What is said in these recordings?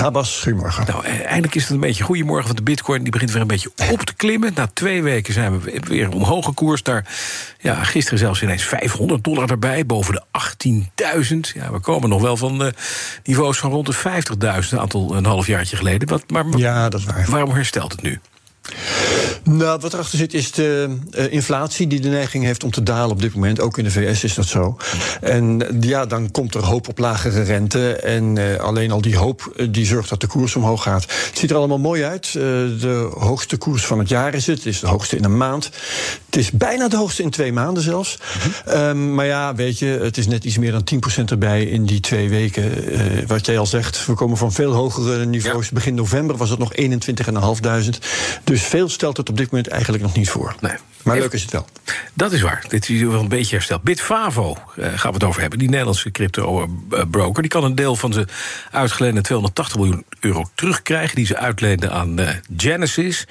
Habas, goedemorgen. Nou, eh, eindelijk is het een beetje goedemorgen, want de bitcoin die begint weer een beetje op te klimmen. Na twee weken zijn we weer omhoog gekoerst. Daar, ja, gisteren zelfs ineens 500 dollar erbij, boven de 18.000. Ja, we komen nog wel van de niveaus van rond de 50.000, een aantal een halfjaartje geleden. Wat, maar Ja, dat is waar. waarom herstelt het nu? Nou, wat erachter zit is de eh, inflatie die de neiging heeft om te dalen op dit moment. Ook in de VS is dat zo. En eh, ja, dan komt er hoop op lagere rente. En eh, alleen al die hoop die zorgt dat de koers omhoog gaat. Het ziet er allemaal mooi uit. De hoogste koers van het jaar is het. Het is de hoogste in een maand. Het is bijna de hoogste in twee maanden zelfs. Ehm, maar ja, weet je, het is net iets meer dan 10% erbij in die twee weken. Wat jij al zegt, we komen van veel hogere niveaus. Begin november was het nog 21.500. Dus veel stelt het op dit moment eigenlijk nog niet voor. Nee. Maar leuk is het wel. Dat is waar. Dit is wel een beetje hersteld. Bitfavo eh, gaan we het over hebben. Die Nederlandse crypto-broker. Die kan een deel van zijn uitgeleende 280 miljoen euro terugkrijgen. Die ze uitleende aan eh, Genesis.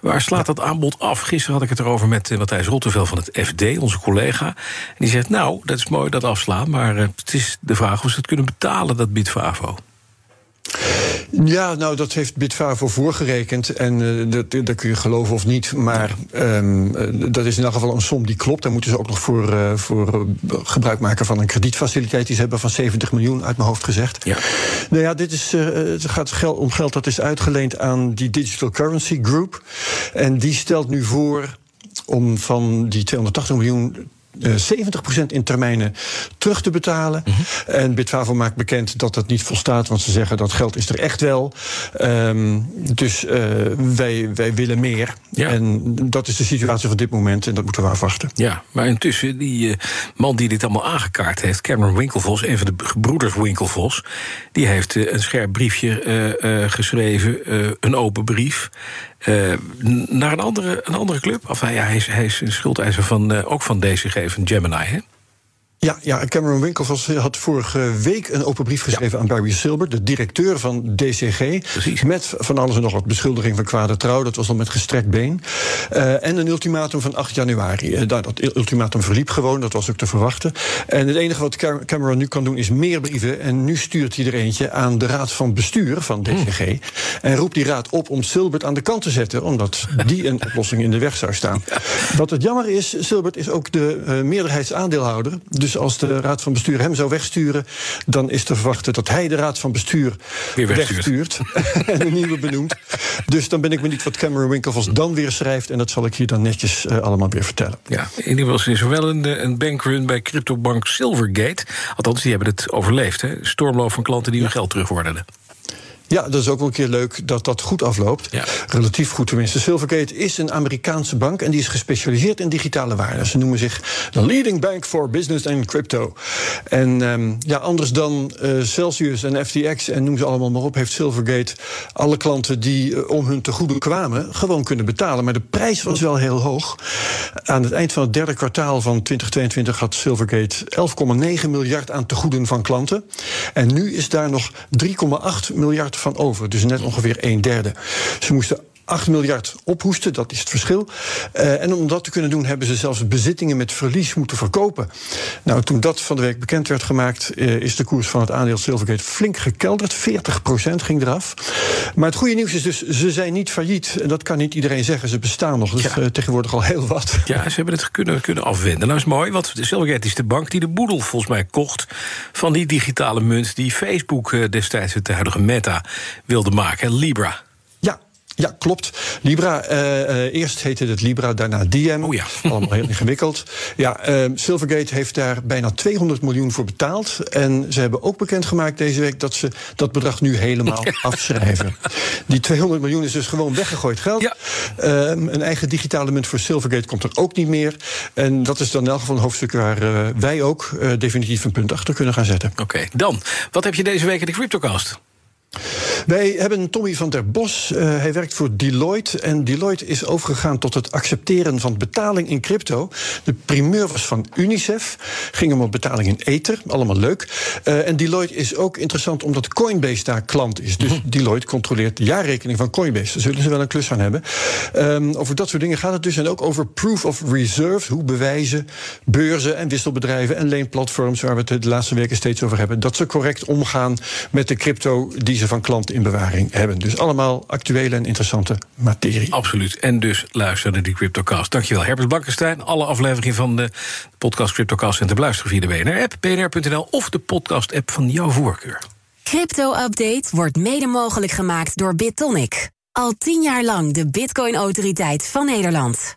Waar slaat dat aanbod af? Gisteren had ik het erover met eh, Matthijs Rottevel van het FD, onze collega. En die zegt, nou, dat is mooi dat afslaan... maar het is de vraag of ze het kunnen betalen, dat Bitfavo. Ja, nou, dat heeft Bitfavo voorgerekend. En eh, dat, dat kun je geloven of niet. Maar ehm, eh, dat is in elk geval een som die klopt. Daar moeten ze ook nog voor, eh, voor gebruik maken van een kredietfaciliteit die ze hebben van 70 miljoen uit mijn hoofd gezegd. Ja. Nou ja, dit is, het gaat om geld dat is uitgeleend aan die Digital Currency Group. En die stelt nu voor om van die 280 miljoen. Eh, 70% in termijnen terug te betalen. En Bitfavo maakt bekend dat dat niet volstaat, want ze zeggen dat geld is er echt wel. Ehm, dus eh, wij, wij willen meer. Ja. En dat is de situatie van dit moment en dat moeten we afwachten. Ja, maar intussen, die eh, man die dit allemaal aangekaart heeft... Cameron Winkelvos, een van de gebroeders Winkelvos... die heeft eh, een scherp briefje eh, eh, geschreven, eh, een open brief... eh, naar een andere, een andere club. Of hij, hij, is, hij is een schuldeiser van, eh, ook van DCG, van Gemini, hè? Ja, ja, Cameron Winkels had vorige week een open brief geschreven aan Barry Silbert, de directeur van DCG. Precies. Met van alles en nog wat beschuldiging van kwade trouw. Dat was al met gestrekt been. Eh, en een ultimatum van 8 januari. Eh, dat ultimatum verliep gewoon, dat was ook te verwachten. En het enige wat Cam- Cameron nu kan doen is meer brieven. En nu stuurt hij er eentje aan de raad van bestuur van DCG. En roept die raad op om Silbert aan de kant te zetten, omdat die een oplossing in de weg zou staan. Wat het jammer is, Silbert is ook de eh, meerderheidsaandeelhouder. Dus als de raad van bestuur hem zou wegsturen, dan is te verwachten dat hij de raad van bestuur Weer wegstuurt. en een nieuwe benoemt. Dus dan ben ik benieuwd wat Cameron Winklevoss dan weer schrijft. En dat zal ik hier dan netjes eh, allemaal weer vertellen. Ja, in ieder geval is er wel een, eh, een bankrun bij cryptobank Silvergate. Althans, die hebben het overleefd, hè? Stormloop van klanten die hun geld terugvorderden. Ja, dat is ook wel een keer leuk dat dat goed afloopt. Ja. Relatief goed tenminste. Silvergate is een Amerikaanse bank en die is gespecialiseerd in digitale waarden. Ze noemen zich de leading bank for business and crypto. En ehm, ja, anders dan eh, Celsius en FTX en noem ze allemaal maar op, heeft Silvergate alle klanten die eh, om hun te goede kwamen gewoon kunnen betalen. Maar de prijs was wel heel hoog. Aan het eind van het derde kwartaal van 2022 had Silvergate 11,9 miljard aan tegoeden van klanten. En nu is daar nog 3,8 miljard van over. Dus net ongeveer een derde. Ze moesten 8 miljard ophoesten, dat is het verschil. Eh, en om dat te kunnen doen, hebben ze zelfs bezittingen met verlies moeten verkopen. Nou, toen dat van de week bekend werd gemaakt, eh, is de koers van het aandeel Silvergate flink gekelderd. 40% ging eraf. Maar het goede nieuws is dus, ze zijn niet failliet. En dat kan niet iedereen zeggen, ze bestaan nog. Dus Ja. tegenwoordig al heel wat. Ja, ze hebben het kunnen, kunnen afwenden. Nou is mooi, want Silvergate is de bank die de boedel volgens mij kocht... van die digitale munt die Facebook destijds, het huidige Meta, wilde maken, Libra. Ja. Klopt. Libra, eh, eh, eerst heette het Libra, daarna Diem. Oh ja. Allemaal heel ingewikkeld. Ja, eh, Silvergate heeft daar bijna 200 miljoen voor betaald. En ze hebben ook bekendgemaakt deze week dat ze dat bedrag nu helemaal afschrijven. Die 200 miljoen is dus gewoon weggegooid geld. Ja. Ehm, een eigen digitale munt voor Silvergate komt er ook niet meer. En dat is dan in elk geval een hoofdstuk waar eh, wij ook definitief een punt achter kunnen gaan zetten. Oké, dan, wat heb je deze week in de CryptoCast? Wij hebben Tommy van der Bos. Uh, hij werkt voor Deloitte. En Deloitte is overgegaan tot het accepteren van betaling in crypto. De primeur was van UNICEF. Ging om een betaling in Ether. Allemaal leuk. Uh, en Deloitte is ook interessant omdat Coinbase daar klant is. Dus -hmm. Deloitte controleert de jaarrekening van Coinbase. Daar zullen ze wel een klus aan hebben. Um, over dat soort dingen gaat het dus. En ook over proof of reserve. Hoe bewijzen beurzen en wisselbedrijven en leenplatforms... waar we het de laatste weken steeds over hebben... dat ze correct omgaan met de crypto die ze van klanten in bewaring hebben. Dus allemaal actuele en interessante materie. Absoluut. En dus luister naar die CryptoCast. Dankjewel, Herbert Blankenstein. Alle afleveringen van de podcast CryptoCast zijn te beluisteren via de BNR-app, bnr.nl of de podcast-app van jouw voorkeur. Crypto-update wordt mede mogelijk gemaakt door BitTonic. Al tien jaar lang de Bitcoin-autoriteit van Nederland.